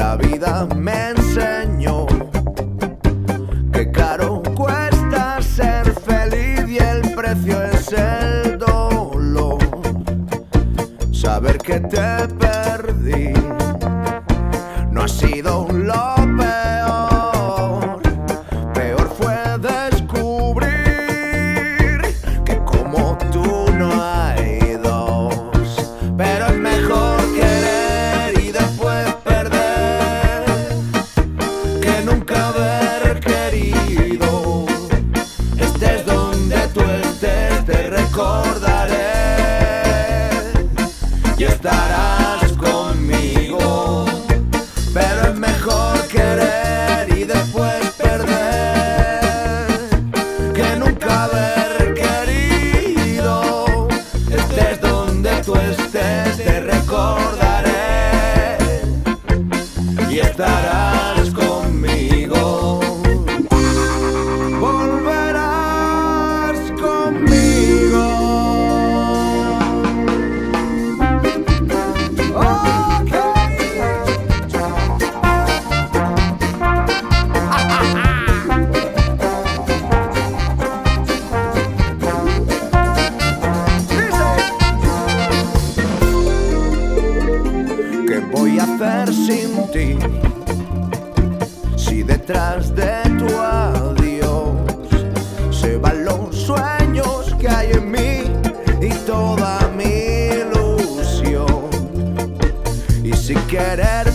la vida me enseñó que caro cuesta ser feliz y el precio es el dolor. Saber que te perdí no ha sido lo peor. Y estarás conmigo. Pero es mejor querer y después perder que nunca haber querido. Estés donde tú estés, te recordaré y estarás Si detrás de tu adiós se van los sueños que hay en mí y toda mi ilusión. Y si querer